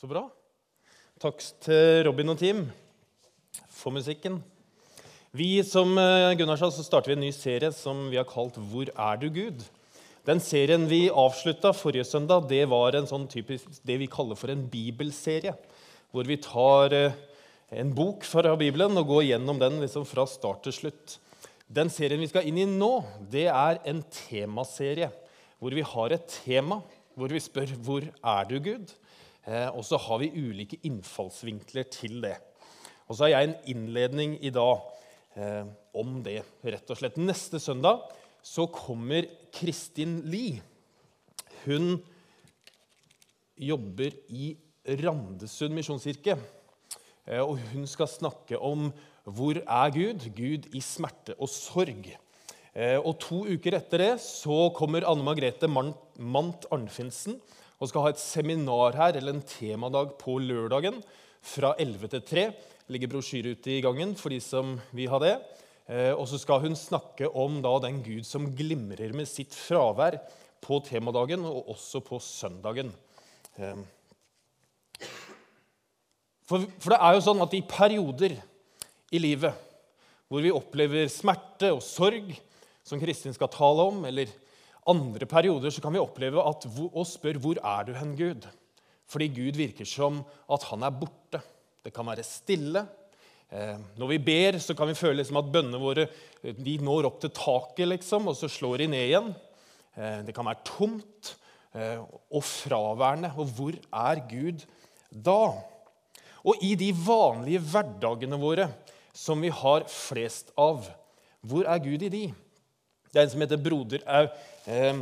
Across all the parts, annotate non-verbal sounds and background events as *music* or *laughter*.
Så bra. Takk til Robin og team for musikken. Vi som eh, Gunnar sa, så starter vi en ny serie som vi har kalt 'Hvor er du, Gud?' Den serien vi avslutta forrige søndag, det var en sånn typisk, det vi kaller for en bibelserie. Hvor vi tar eh, en bok fra Bibelen og går gjennom den liksom fra start til slutt. Den serien vi skal inn i nå, det er en temaserie. Hvor vi har et tema hvor vi spør 'Hvor er du, Gud?' Eh, og så har vi ulike innfallsvinkler til det. Og så har jeg en innledning i dag eh, om det, rett og slett. Neste søndag så kommer Kristin Lie. Hun jobber i Randesund misjonskirke. Eh, og hun skal snakke om hvor er Gud? Gud i smerte og sorg. Og To uker etter det så kommer Anne Margrethe Mant Arnfinsen og skal ha et seminar her, eller en temadag på lørdagen fra 11 til 3. Det ligger brosjyre ute i gangen for de som vil ha det. Eh, og så skal hun snakke om da, den Gud som glimrer med sitt fravær på temadagen og også på søndagen. Eh, for, for det er jo sånn at i perioder i livet hvor vi opplever smerte og sorg, som Kristin skal tale om, eller andre perioder så kan vi oppleve at, og spørre hvor er du hen, Gud? Fordi Gud virker som at han er borte. Det kan være stille. Eh, når vi ber, så kan vi føle liksom at bønnene våre de når opp til taket, liksom, og så slår de ned igjen. Eh, det kan være tomt eh, og fraværende. Og hvor er Gud da? Og i de vanlige hverdagene våre som vi har flest av, hvor er Gud i de? Det er en som heter broder eh,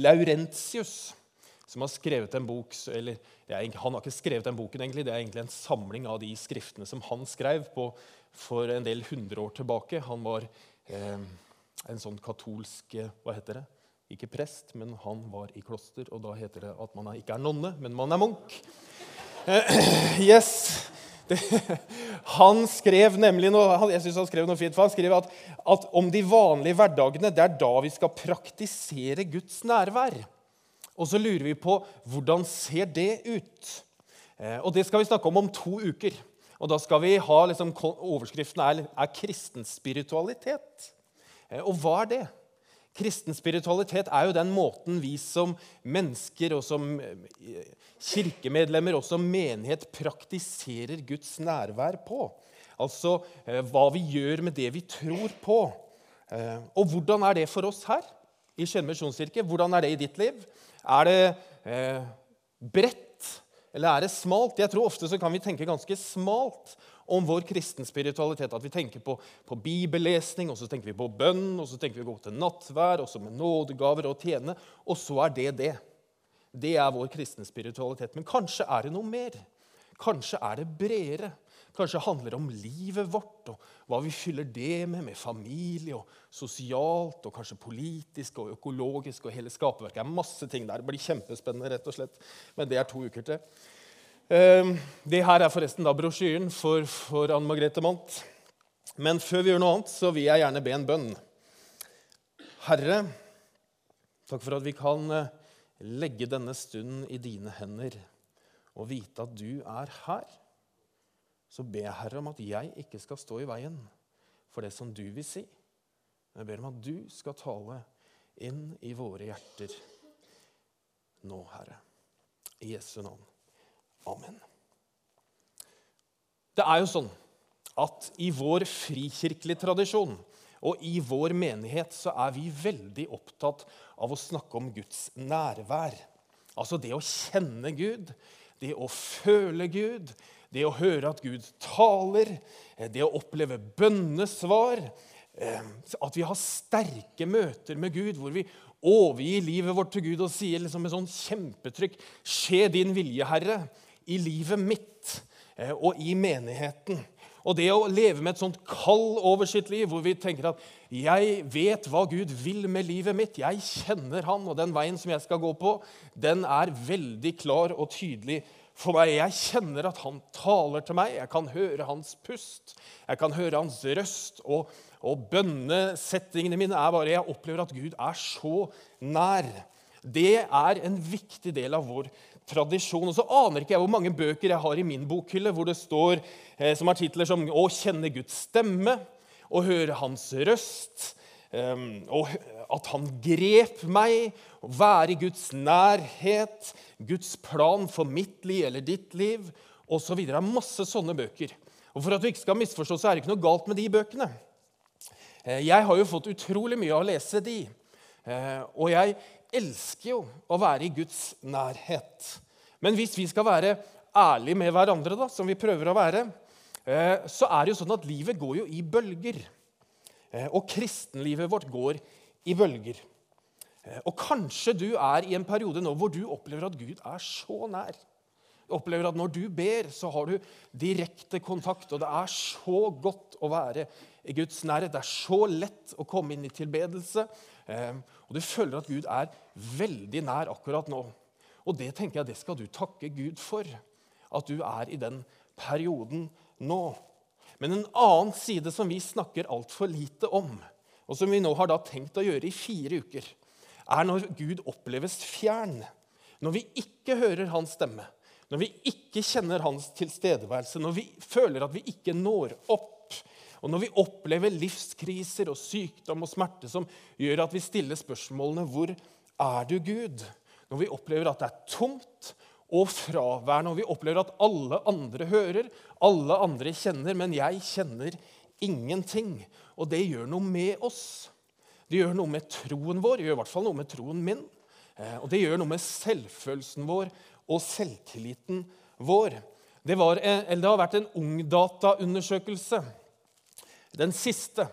Laurentius, som har skrevet en bok eller er, Han har ikke skrevet den boken, egentlig, det er egentlig en samling av de skriftene som han skrev på, for en del hundre år tilbake. Han var eh, en sånn katolsk eh, Hva heter det? Ikke prest, men han var i kloster. Og da heter det at man ikke er nonne, men man er munk. Eh, *clears throat* yes. *laughs* han skrev nemlig noe, jeg synes han skrev noe fint, for han skrev at, at om de vanlige hverdagene det er da vi skal praktisere Guds nærvær. Og så lurer vi på hvordan ser det ut? Eh, og Det skal vi snakke om om to uker. Og da skal vi ha, liksom, Overskriften er, er kristen spiritualitet. Eh, og hva er det? Kristen spiritualitet er jo den måten vi som mennesker og som eh, kirkemedlemmer og som menighet praktiserer Guds nærvær på. Altså eh, hva vi gjør med det vi tror på. Eh, og hvordan er det for oss her i Skien misjonskirke? Hvordan er det i ditt liv? Er det bredt, eller er det smalt? Jeg tror ofte så kan vi tenke ganske smalt om vår kristen spiritualitet. At vi tenker på, på, bibellesning, og så tenker vi på bønn, og så tenker vi å gå til nattvær, og så med nådegaver og tjene. Og så er det det. Det er vår kristne spiritualitet. Men kanskje er det noe mer. Kanskje er det bredere. Kanskje handler det om livet vårt og hva vi fyller det med, med familie og sosialt og kanskje politisk og økologisk og hele skaperverket. Det er masse ting der. Det blir kjempespennende, rett og slett. Men det er to uker til. Ehm, det her er forresten da brosjyren for, for Anne Margrethe Mandt. Men før vi gjør noe annet, så vil jeg gjerne be en bønn. Herre, takk for at vi kan eh, legge denne stunden i dine hender og vite at du er her. Så ber jeg Herre om at jeg ikke skal stå i veien for det som du vil si. Jeg ber om at du skal tale inn i våre hjerter nå, Herre. I Jesu navn. Amen. Det er jo sånn at i vår frikirkelige tradisjon og i vår menighet så er vi veldig opptatt av å snakke om Guds nærvær. Altså det å kjenne Gud, det å føle Gud, det å høre at Gud taler, det å oppleve bønnesvar. Eh, at vi har sterke møter med Gud hvor vi overgir livet vårt til Gud og sier liksom med sånn kjempetrykk Skje din vilje, Herre i livet mitt eh, og i menigheten. Og det å leve med et sånt kall over sitt liv, hvor vi tenker at 'jeg vet hva Gud vil med livet mitt', 'jeg kjenner Han', og den veien som jeg skal gå på, den er veldig klar og tydelig for meg. Jeg kjenner at Han taler til meg, jeg kan høre Hans pust, jeg kan høre Hans røst. Og, og bønnesettingene mine er bare Jeg opplever at Gud er så nær. Det er en viktig del av vår tradisjon. Og så aner ikke jeg hvor mange bøker jeg har i min bokhylle hvor det står eh, som har titler som 'Å kjenne Guds stemme', 'Å høre Hans røst', um, og 'At han grep meg', 'Å være i Guds nærhet', 'Guds plan for mitt liv eller ditt liv', osv. Det er masse sånne bøker. Og For at du ikke skal misforstå, så er det ikke noe galt med de bøkene. Eh, jeg har jo fått utrolig mye av å lese de. Eh, og jeg elsker jo å være i Guds nærhet. Men hvis vi skal være ærlige med hverandre, da, som vi prøver å være, eh, så er det jo sånn at livet går jo i bølger. Eh, og kristenlivet vårt går i bølger. Og kanskje du er i en periode nå hvor du opplever at Gud er så nær. Du opplever at når du ber, så har du direkte kontakt, og det er så godt å være i Guds nærhet. Det er så lett å komme inn i tilbedelse. Og du føler at Gud er veldig nær akkurat nå. Og det tenker jeg, det skal du takke Gud for. At du er i den perioden nå. Men en annen side som vi snakker altfor lite om, og som vi nå har da tenkt å gjøre i fire uker, er når Gud oppleves fjern. Når vi ikke hører hans stemme, når vi ikke kjenner hans tilstedeværelse, når vi føler at vi ikke når opp og når vi opplever livskriser og sykdom og smerte som gjør at vi stiller spørsmålene hvor er du, Gud? Når vi opplever at det er tomt og fraværende, og vi opplever at alle andre hører, alle andre kjenner, men jeg kjenner ingenting. Og det gjør noe med oss. Det gjør noe med troen vår, det gjør i hvert fall noe med troen min. Eh, og det gjør noe med selvfølelsen vår og selvtilliten vår. Det, var, det har vært en ungdataundersøkelse den siste.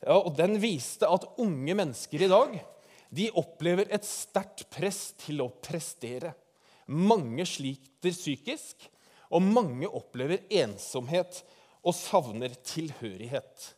Ja, og Den viste at unge mennesker i dag de opplever et sterkt press til å prestere. Mange sliter psykisk, og mange opplever ensomhet og savner tilhørighet.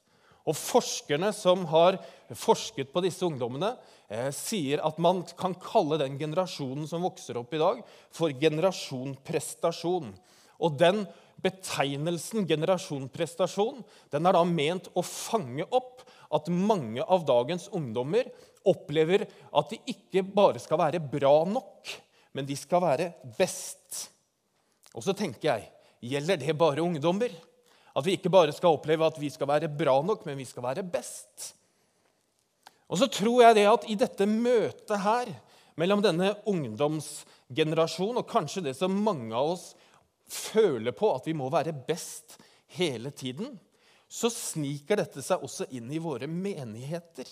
Og Forskerne som har forsket på disse ungdommene, eh, sier at man kan kalle den generasjonen som vokser opp i dag, for generasjon prestasjon. Og den Betegnelsen generasjonprestasjon den er da ment å fange opp at mange av dagens ungdommer opplever at de ikke bare skal være bra nok, men de skal være best. Og så tenker jeg gjelder det bare ungdommer? At vi ikke bare skal oppleve at vi skal være bra nok, men vi skal være best? Og så tror jeg det at i dette møtet her mellom denne ungdomsgenerasjonen og kanskje det som mange av oss føler på at vi må være best hele tiden, så sniker dette seg også inn i våre menigheter.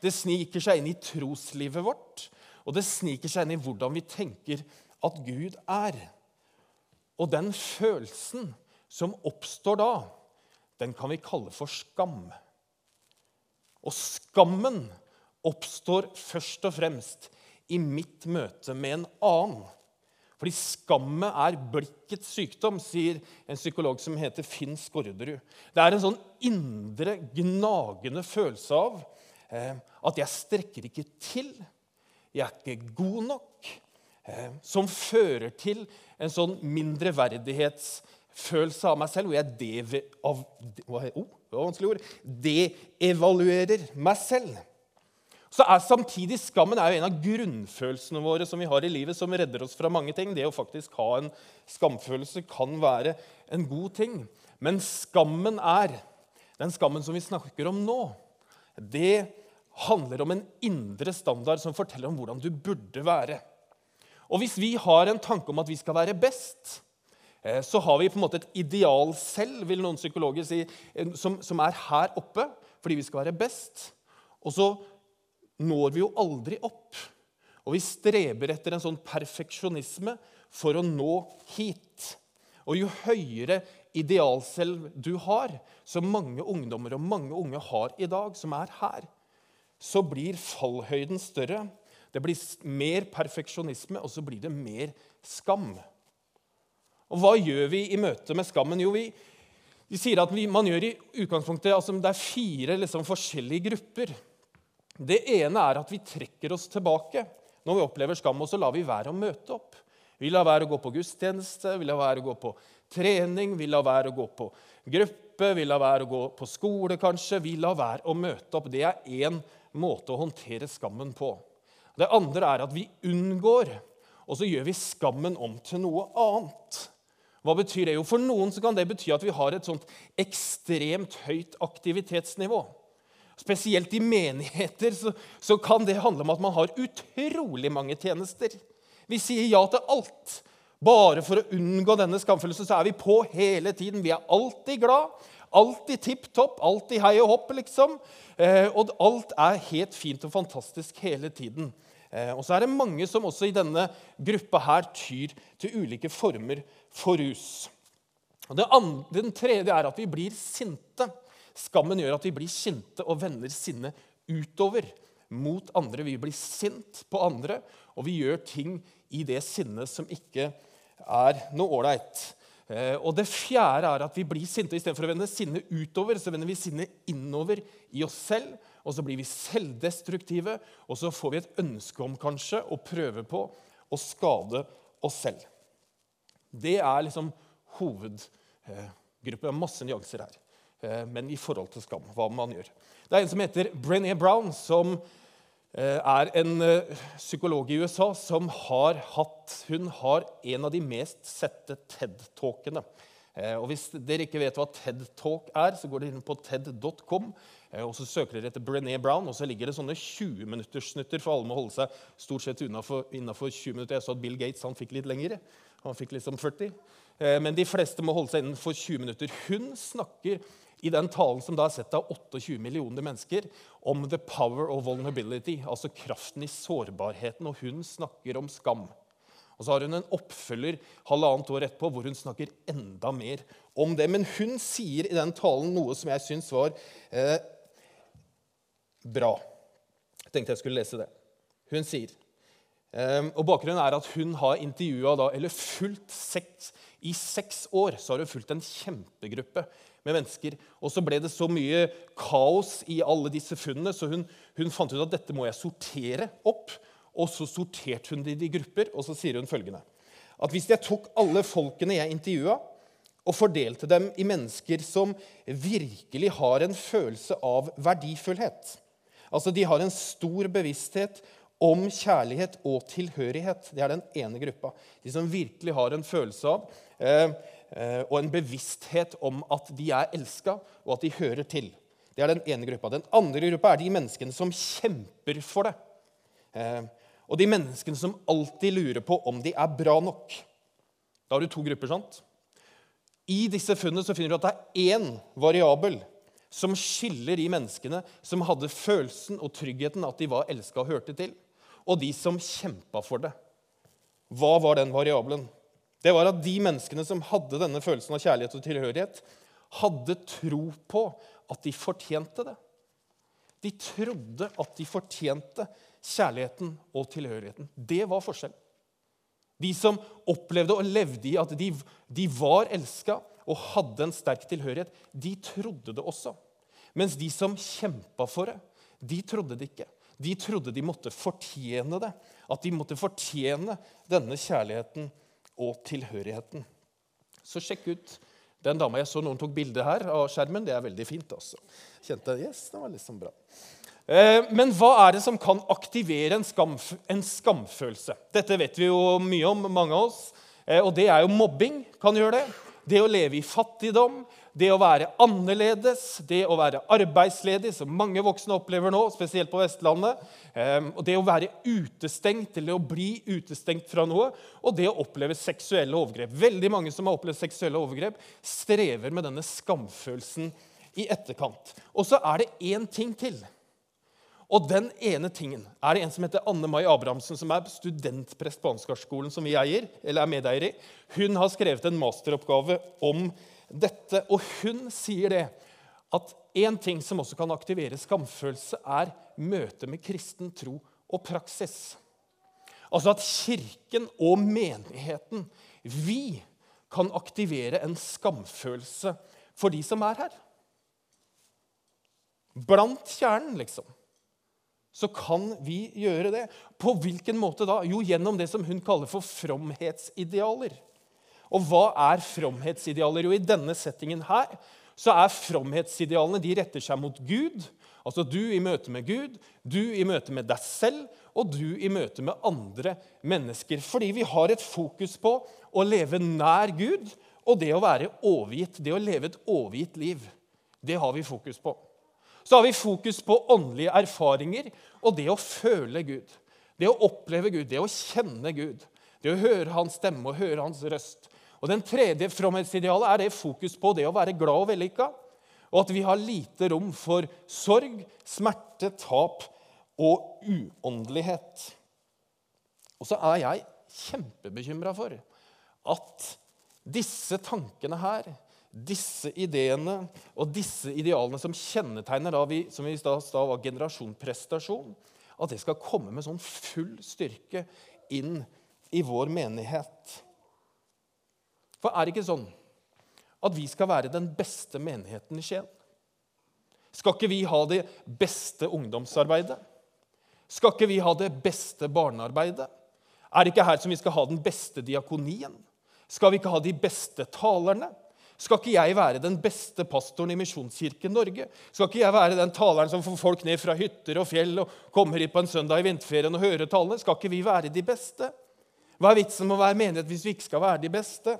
Det sniker seg inn i troslivet vårt, og det sniker seg inn i hvordan vi tenker at Gud er. Og den følelsen som oppstår da, den kan vi kalle for skam. Og skammen oppstår først og fremst i mitt møte med en annen. Fordi skamme er blikkets sykdom, sier en psykolog som heter Finn Skårderud. Det er en sånn indre, gnagende følelse av eh, at jeg strekker ikke til, jeg er ikke god nok, eh, som fører til en sånn mindreverdighetsfølelse av meg selv, hvor jeg deve, av, oh, deevaluerer meg selv. Så er Samtidig skammen er jo en av grunnfølelsene våre som vi har i livet, som redder oss fra mange ting. Det å faktisk ha en skamfølelse kan være en god ting. Men skammen er, den skammen som vi snakker om nå, det handler om en indre standard som forteller om hvordan du burde være. Og hvis vi har en tanke om at vi skal være best, eh, så har vi på en måte et ideal selv, vil noen psykologer si, som, som er her oppe fordi vi skal være best. Og så når vi jo aldri opp. Og vi streber etter en sånn perfeksjonisme for å nå hit. Og jo høyere idealselv du har, som mange ungdommer og mange unge har i dag, som er her, så blir fallhøyden større. Det blir mer perfeksjonisme, og så blir det mer skam. Og hva gjør vi i møte med skammen? Jo, vi, vi sier at vi, man gjør i utgangspunktet, altså Det er fire liksom, forskjellige grupper. Det ene er at vi trekker oss tilbake når vi opplever skam, og så lar vi være å møte opp. Vi lar være å gå på gudstjeneste, vi lar være å gå på trening, vi lar være å gå på gruppe, vi lar være å gå på skole, kanskje. Vi lar være å møte opp. Det er én måte å håndtere skammen på. Det andre er at vi unngår og så gjør vi skammen om til noe annet. Hva betyr det? Jo, For noen så kan det bety at vi har et sånt ekstremt høyt aktivitetsnivå. Spesielt i menigheter så, så kan det handle om at man har utrolig mange tjenester. Vi sier ja til alt. Bare for å unngå denne skamfølelsen så er vi på hele tiden. Vi er alltid glad, alltid tipp topp, alltid hei og hopp, liksom. Eh, og alt er helt fint og fantastisk hele tiden. Eh, og så er det mange som også i denne gruppa her tyr til ulike former for rus. Og det andre, den tredje er at vi blir sinte. Skammen gjør at vi blir sinte og vender sinnet utover mot andre. Vi blir sint på andre, og vi gjør ting i det sinnet som ikke er noe ålreit. Eh, og det fjerde er at vi blir sinte. Istedenfor å vende sinnet utover, så vender vi sinnet innover i oss selv og så blir vi selvdestruktive, og så får vi et ønske om kanskje å prøve på å skade oss selv. Det er liksom er masse nyanser her. Eh, men i forhold til skam, hva man gjør. Det er en som heter Brené Brown, som eh, er en eh, psykolog i USA som har hatt Hun har en av de mest sette TED-talkene. Og Hvis dere ikke vet hva TED Talk er, så går dere inn på ted.com. Og Så søker dere etter Brené Brown, og så ligger det sånne 20-minutterssnutter. For alle må holde seg stort sett innafor 20 minutter. Jeg så at Bill Gates han fikk litt lengre. Han fikk liksom 40. Eh, men de fleste må holde seg innenfor 20 minutter. Hun snakker i den talen som da er sett av 28 millioner mennesker, om the power of vulnerability, altså kraften i sårbarheten. Og hun snakker om skam. Og så har hun en oppfølger halvannet år etterpå hvor hun snakker enda mer om det. Men hun sier i den talen noe som jeg syns var eh, bra. Jeg tenkte jeg skulle lese det. Hun sier um, og Bakgrunnen er at hun har intervjua eller fulgt seks, I seks år så har hun fulgt en kjempegruppe med mennesker. Og så ble det så mye kaos i alle disse funnene, så hun, hun fant ut at dette må jeg sortere opp. Og så sorterte hun det i grupper, og så sier hun følgende at hvis jeg tok alle folkene jeg intervjua, og fordelte dem i mennesker som virkelig har en følelse av verdifullhet Altså, De har en stor bevissthet om kjærlighet og tilhørighet. Det er den ene gruppa. De som virkelig har en følelse av eh, og en bevissthet om at de er elska, og at de hører til. Det er den ene gruppa. Den andre gruppa er de menneskene som kjemper for det. Eh, og de menneskene som alltid lurer på om de er bra nok. Da har du to grupper. sant? I disse funnene så finner du at det er én variabel som skiller de menneskene som hadde følelsen og tryggheten at de var elska og hørte til, og de som kjempa for det. Hva var den variabelen? Det var at de menneskene som hadde denne følelsen av kjærlighet og tilhørighet, hadde tro på at de fortjente det. De trodde at de fortjente kjærligheten og tilhørigheten. Det var forskjell. De som opplevde og levde i at de, de var elska, og hadde en sterk tilhørighet, de trodde det også. Mens de som kjempa for det, de trodde det ikke. De trodde de måtte fortjene det. At de måtte fortjene denne kjærligheten og tilhørigheten. Så sjekk ut den dama jeg så noen tok bilde her av skjermen. Det er veldig fint. også. Kjente, yes, det var liksom bra. Eh, men hva er det som kan aktivere en, skam, en skamfølelse? Dette vet vi jo mye om, mange av oss. Eh, og det er jo mobbing kan gjøre det det å leve i fattigdom, det å være annerledes, det å være arbeidsledig, som mange voksne opplever nå, spesielt på Vestlandet, ehm, og det å være utestengt eller å bli utestengt fra noe, og det å oppleve seksuelle overgrep. Veldig mange som har opplevd seksuelle overgrep, strever med denne skamfølelsen i etterkant. Og så er det én ting til. Og den ene tingen er det en som heter Anne Mai Abrahamsen, som er studentprest på Ansgarskolen, som vi eier, eller er medeier i. Hun har skrevet en masteroppgave om dette, og hun sier det at en ting som også kan aktivere skamfølelse, er møte med kristen tro og praksis. Altså at Kirken og menigheten, vi, kan aktivere en skamfølelse for de som er her. Blant kjernen, liksom så kan vi gjøre det. På hvilken måte da? Jo, gjennom det som hun kaller for fromhetsidealer. Og hva er fromhetsidealer? Jo, i denne settingen her så er fromhetsidealene de retter seg mot Gud Altså du i møte med Gud, du i møte med deg selv og du i møte med andre mennesker. Fordi vi har et fokus på å leve nær Gud og det å være overgitt. Det å leve et overgitt liv. Det har vi fokus på. Så har vi fokus på åndelige erfaringer og det å føle Gud. Det å oppleve Gud, det å kjenne Gud. Det å høre hans stemme og høre hans røst. Og Den tredje fromhetsidealet er det fokus på det å være glad og vellykka. Og at vi har lite rom for sorg, smerte, tap og uåndelighet. Og så er jeg kjempebekymra for at disse tankene her, disse ideene og disse idealene som kjennetegner da vi, som vi da var generasjonprestasjon, at det skal komme med sånn full styrke inn i vår menighet. For er det ikke sånn at vi skal være den beste menigheten i Skien? Skal ikke vi ha det beste ungdomsarbeidet? Skal ikke vi ha det beste barnearbeidet? Er det ikke her som vi skal ha den beste diakonien? Skal vi ikke ha de beste talerne? Skal ikke jeg være den beste pastoren i Misjonskirken Norge? Skal ikke jeg være den taleren som får folk ned fra hytter og fjell og kommer hit på en søndag i vinterferien og hører talene? Skal ikke vi være de beste? Hva er vitsen med å være menighet hvis vi ikke skal være de beste?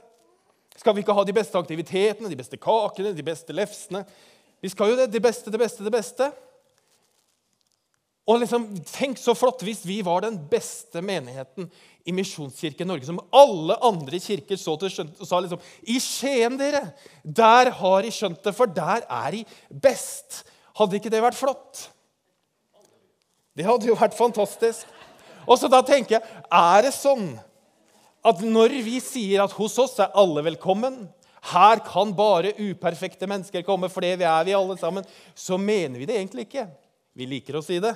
Skal vi ikke ha de beste aktivitetene, de beste kakene, de beste lefsene? Vi skal jo det. Det beste, det beste, det beste. Og liksom, Tenk så flott hvis vi var den beste menigheten i Misjonskirken Norge, som alle andre kirker så til skjønt, og sa liksom I Skien, dere! Der har de skjønt det, for der er de best. Hadde ikke det vært flott? Det hadde jo vært fantastisk. Og så da tenker jeg, er det sånn at når vi sier at hos oss er alle velkommen, her kan bare uperfekte mennesker komme, for det er vi alle sammen, så mener vi det egentlig ikke. Vi liker å si det,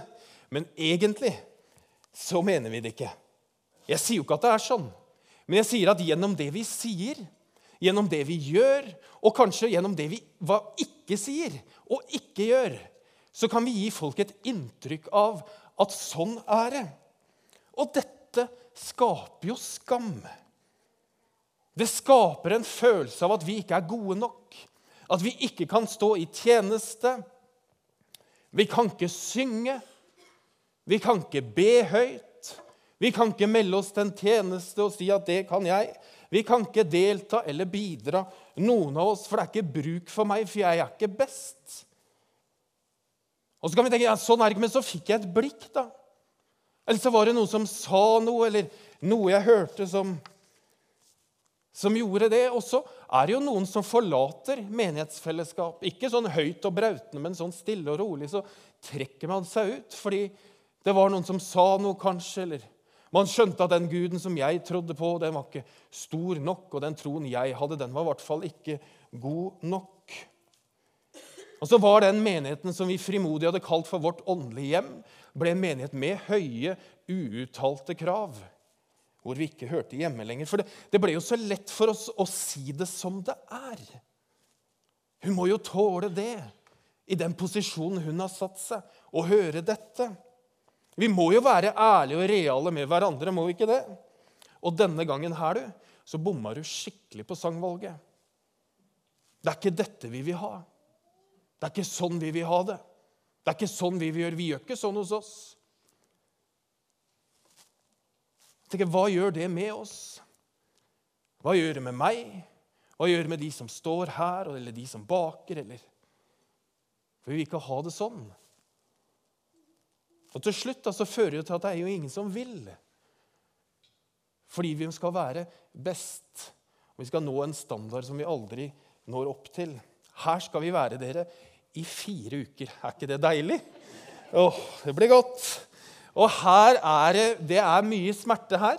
men egentlig så mener vi det ikke. Jeg sier jo ikke at det er sånn, men jeg sier at gjennom det vi sier, gjennom det vi gjør, og kanskje gjennom det vi hva ikke sier og ikke gjør, så kan vi gi folk et inntrykk av at sånn er det. Og dette skaper jo skam. Det skaper en følelse av at vi ikke er gode nok, at vi ikke kan stå i tjeneste. Vi kan ikke synge, vi kan ikke be høyt, vi kan ikke melde oss til en tjeneste og si at 'det kan jeg'. Vi kan ikke delta eller bidra, noen av oss, for det er ikke bruk for meg, for jeg er ikke best. Og så kan vi tenke ja, sånn er det ikke, men så fikk jeg et blikk, da. Eller så var det noen som sa noe, eller noe jeg hørte som, som gjorde det. Og så er det jo noen som forlater menighetsfellesskap. Ikke sånn høyt og brautende, men sånn stille og rolig. Så trekker man seg ut fordi det var noen som sa noe, kanskje. eller Man skjønte at den guden som jeg trodde på, den var ikke stor nok. Og den troen jeg hadde, den var i hvert fall ikke god nok. Og så var den menigheten som vi frimodig hadde kalt for vårt åndelige hjem, ble en menighet med høye, uuttalte krav. Hvor vi ikke hørte hjemme lenger. For det, det ble jo så lett for oss å si det som det er. Hun må jo tåle det, i den posisjonen hun har satt seg, å høre dette. Vi må jo være ærlige og reale med hverandre, må vi ikke det? Og denne gangen her, du, så bomma du skikkelig på sangvalget. Det er ikke dette vi vil ha. Det er ikke sånn vi vil ha det. Det er ikke sånn vi vil gjøre. Vi gjør ikke sånn hos oss. Jeg tenker, Hva gjør det med oss? Hva gjør det med meg? Hva gjør det med de som står her, eller de som baker? eller... For vi vil ikke ha det sånn. Og til slutt så fører det til at det er jo ingen som vil. Fordi vi skal være best. Vi skal nå en standard som vi aldri når opp til. Her skal vi være dere i fire uker. Er ikke det deilig? Åh, det blir godt. Og her er det, det er mye smerte her.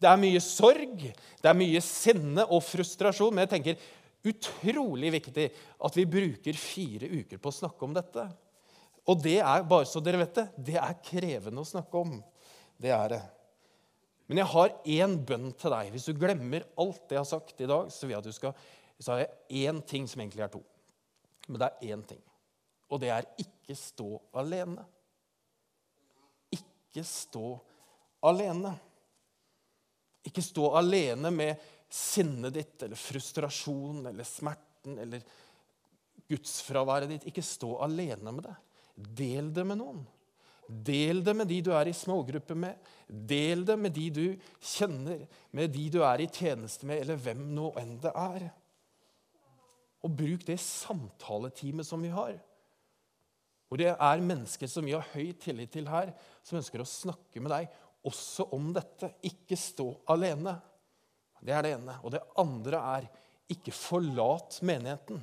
Det er mye sorg, det er mye sinne og frustrasjon. Men jeg tenker utrolig viktig at vi bruker fire uker på å snakke om dette. Og det er bare så dere vet det, det er krevende å snakke om. Det er det. Men jeg har én bønn til deg. Hvis du glemmer alt det jeg har sagt i dag, så, vil jeg at du skal, så har jeg én ting som egentlig er to. Men det er én ting. Og det er ikke stå alene. Ikke stå alene. Ikke stå alene med sinnet ditt eller frustrasjon eller smerten eller gudsfraværet ditt. Ikke stå alene med det. del det med noen. Del det med de du er i smågruppe med. Del det med de du kjenner, med de du er i tjeneste med, eller hvem nå enn det er. Og bruk det samtaleteamet som vi har. Hvor det er mennesker som vi har høy tillit til her, som ønsker å snakke med deg også om dette. Ikke stå alene. Det er det ene. Og det andre er ikke forlat menigheten.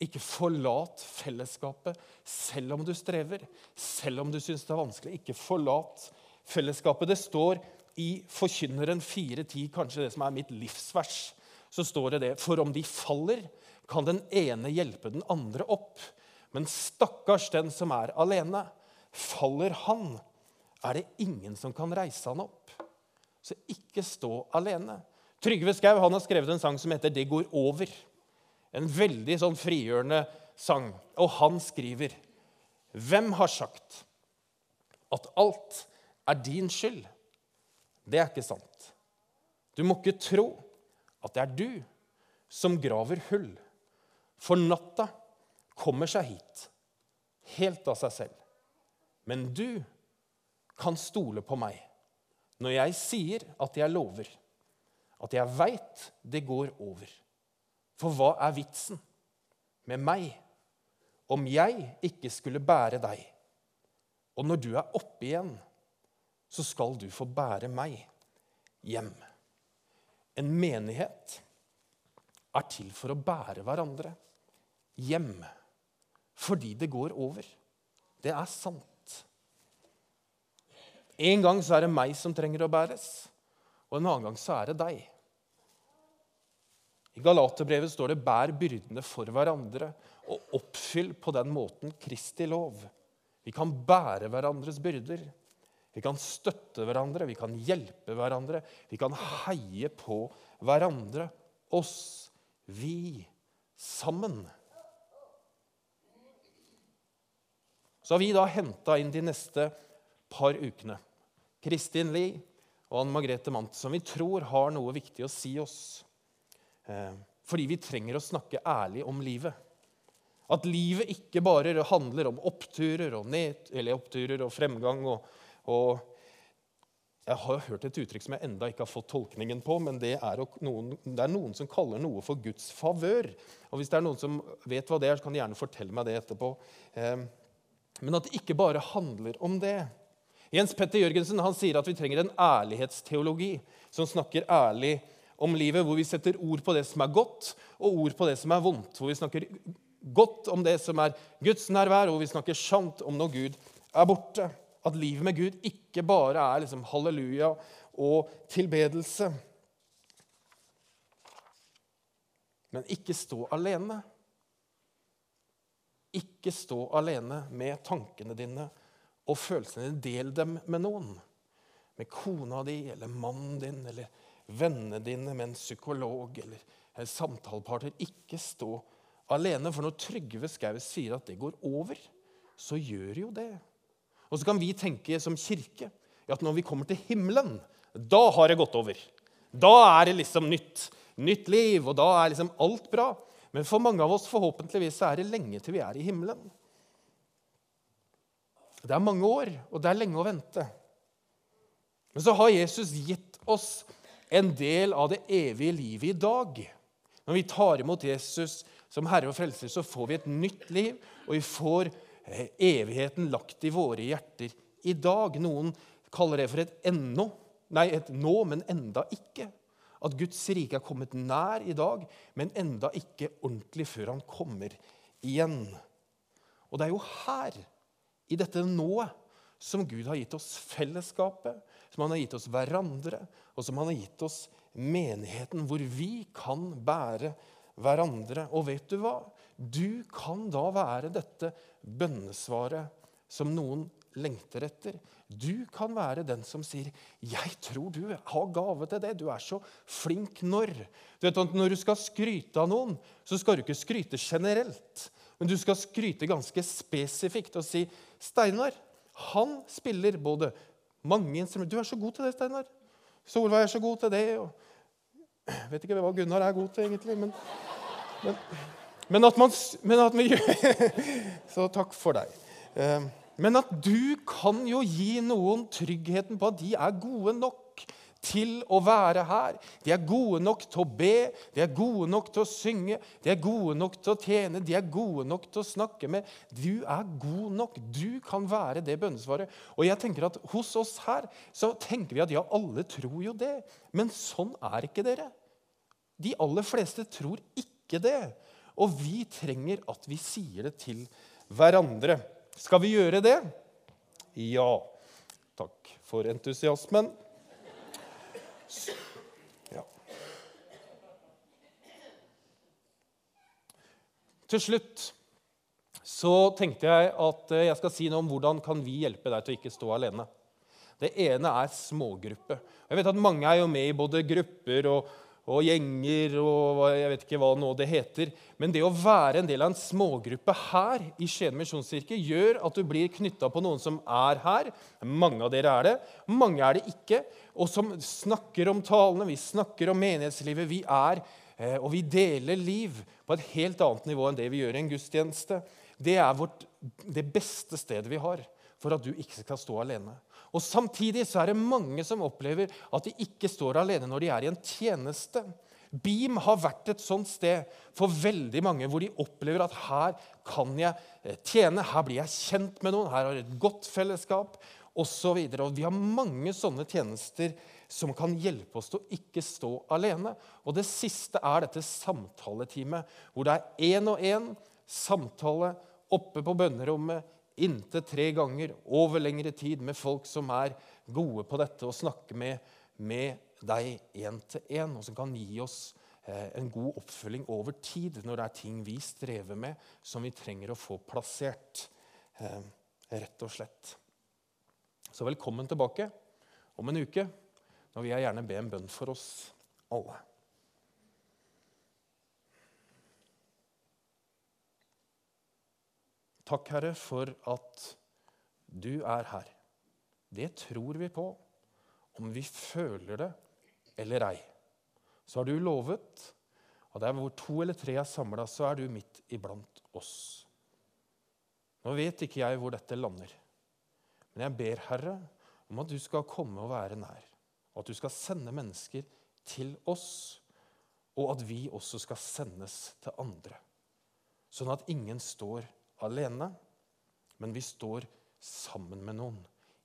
Ikke forlat fellesskapet selv om du strever, selv om du syns det er vanskelig. Ikke forlat fellesskapet. Det står i Forkynneren 4.10, kanskje det som er mitt livsvers, så står det det. For om de faller, kan den ene hjelpe den andre opp. Men stakkars den som er alene. Faller han, er det ingen som kan reise han opp. Så ikke stå alene. Trygve Skau har skrevet en sang som heter 'Det går over'. En veldig sånn frigjørende sang. Og han skriver Hvem har sagt at alt er din skyld? Det er ikke sant. Du må ikke tro at det er du som graver hull. For natta kommer seg hit, helt av seg selv. Men du kan stole på meg når jeg sier at jeg lover, at jeg veit det går over. For hva er vitsen med meg om jeg ikke skulle bære deg? Og når du er oppe igjen, så skal du få bære meg hjem. En menighet er til for å bære hverandre hjem fordi det går over. Det er sant. En gang så er det meg som trenger å bæres, og en annen gang så er det deg. I Galaterbrevet står det 'bær byrdene for hverandre' og oppfyll på den måten Kristi lov. Vi kan bære hverandres byrder. Vi kan støtte hverandre, vi kan hjelpe hverandre, vi kan heie på hverandre. Oss, vi, sammen. Så har vi da henta inn de neste par ukene Kristin Lie og Anne Margrethe Mandt, som vi tror har noe viktig å si oss. Eh, fordi vi trenger å snakke ærlig om livet. At livet ikke bare handler om oppturer og, ned, oppturer og fremgang. Og, og, jeg har hørt et uttrykk som jeg enda ikke har fått tolkningen på, men det er, noen, det er noen som kaller noe for Guds favør. Og Hvis det er noen som vet hva det er, så kan de gjerne fortelle meg det etterpå. Eh, men at det ikke bare handler om det. Jens Petter Jørgensen han sier at vi trenger en ærlighetsteologi som snakker ærlig om livet, hvor vi setter ord på det som er godt, og ord på det som er vondt. Hvor vi snakker godt om det som er Guds nærvær, og hvor vi snakker sant om når Gud er borte. At livet med Gud ikke bare er liksom halleluja og tilbedelse. Men ikke stå alene. Ikke stå alene med tankene dine og følelsene dine. Del dem med noen. Med kona di eller mannen din eller vennene dine, med en psykolog eller en samtalepartner. Ikke stå alene. For når Trygve Skau sier at det går over, så gjør jo det. Og så kan vi tenke som kirke at når vi kommer til himmelen, da har det gått over. Da er det liksom nytt. Nytt liv, og da er liksom alt bra. Men for mange av oss forhåpentligvis er det lenge til vi er i himmelen. Det er mange år, og det er lenge å vente. Men så har Jesus gitt oss en del av det evige livet i dag. Når vi tar imot Jesus som Herre og Frelser, så får vi et nytt liv, og vi får eh, evigheten lagt i våre hjerter i dag. Noen kaller det for et ennå. Nei, et nå, men enda ikke. At Guds rike er kommet nær i dag, men enda ikke ordentlig før han kommer igjen. Og det er jo her, i dette nået, som Gud har gitt oss fellesskapet, som han har gitt oss hverandre, og som han har gitt oss menigheten, hvor vi kan bære hverandre. Og vet du hva? Du kan da være dette bønnesvaret som noen lengter etter. Du kan være den som sier 'Jeg tror du har gave til det. Du er så flink når'. Du vet at Når du skal skryte av noen, så skal du ikke skryte generelt. Men du skal skryte ganske spesifikt og si 'Steinar, han spiller både mange instrumenter. Du er så god til det, Steinar. Solveig er så god til det. og jeg vet ikke hva Gunnar er god til, egentlig. Men, men, men, at, man, men at vi *laughs* Så takk for deg. Men at du kan jo gi noen tryggheten på at de er gode nok til å være her. De er gode nok til å be, de er gode nok til å synge, de er gode nok til å tjene, de er gode nok til å snakke med. Du er god nok. Du kan være det bønnesvaret. Og jeg tenker at Hos oss her så tenker vi at ja, alle tror jo det. Men sånn er ikke dere. De aller fleste tror ikke det. Og vi trenger at vi sier det til hverandre. Skal vi gjøre det? Ja. Takk for entusiasmen. Ja. Til slutt så tenkte jeg at eh, jeg skal si noe om hvordan kan vi hjelpe deg til å ikke stå alene. Det ene er smågruppe. Jeg vet at Mange er jo med i både grupper og, og gjenger og jeg vet ikke hva nå det heter. Men det å være en del av en smågruppe her i Skien misjonskirke gjør at du blir knytta på noen som er her. Mange av dere er det. Mange er det ikke. Og som snakker om talene, vi snakker om menighetslivet. Vi er eh, og vi deler liv på et helt annet nivå enn det vi gjør i en gudstjeneste. Det er vårt, det beste stedet vi har for at du ikke skal stå alene. Og Samtidig så er det mange som opplever at de ikke står alene når de er i en tjeneste. Beam har vært et sånt sted for veldig mange hvor de opplever at her kan jeg eh, tjene, her blir jeg kjent med noen, her har jeg et godt fellesskap osv. Vi har mange sånne tjenester som kan hjelpe oss til å ikke stå alene. Og Det siste er dette samtaleteamet, hvor det er én og én samtale oppe på bønnerommet inntil tre ganger over lengre tid med folk som er gode på dette, og snakke med, med deg én til én, og som kan gi oss eh, en god oppfølging over tid når det er ting vi strever med, som vi trenger å få plassert. Eh, rett og slett. Så velkommen tilbake om en uke. Nå vil jeg gjerne be en bønn for oss alle. Takk, Herre, for at du er her. Det tror vi på, om vi føler det eller ei. Så har du lovet at der hvor to eller tre er samla, så er du midt iblant oss. Nå vet ikke jeg hvor dette lander, men jeg ber, Herre, om at du skal komme og være nær. Og at du skal sende mennesker til oss, og at vi også skal sendes til andre. Sånn at ingen står alene, men vi står sammen med noen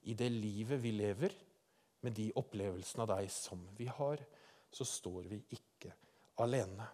i det livet vi lever, med de opplevelsene av deg som vi har. Så står vi ikke alene.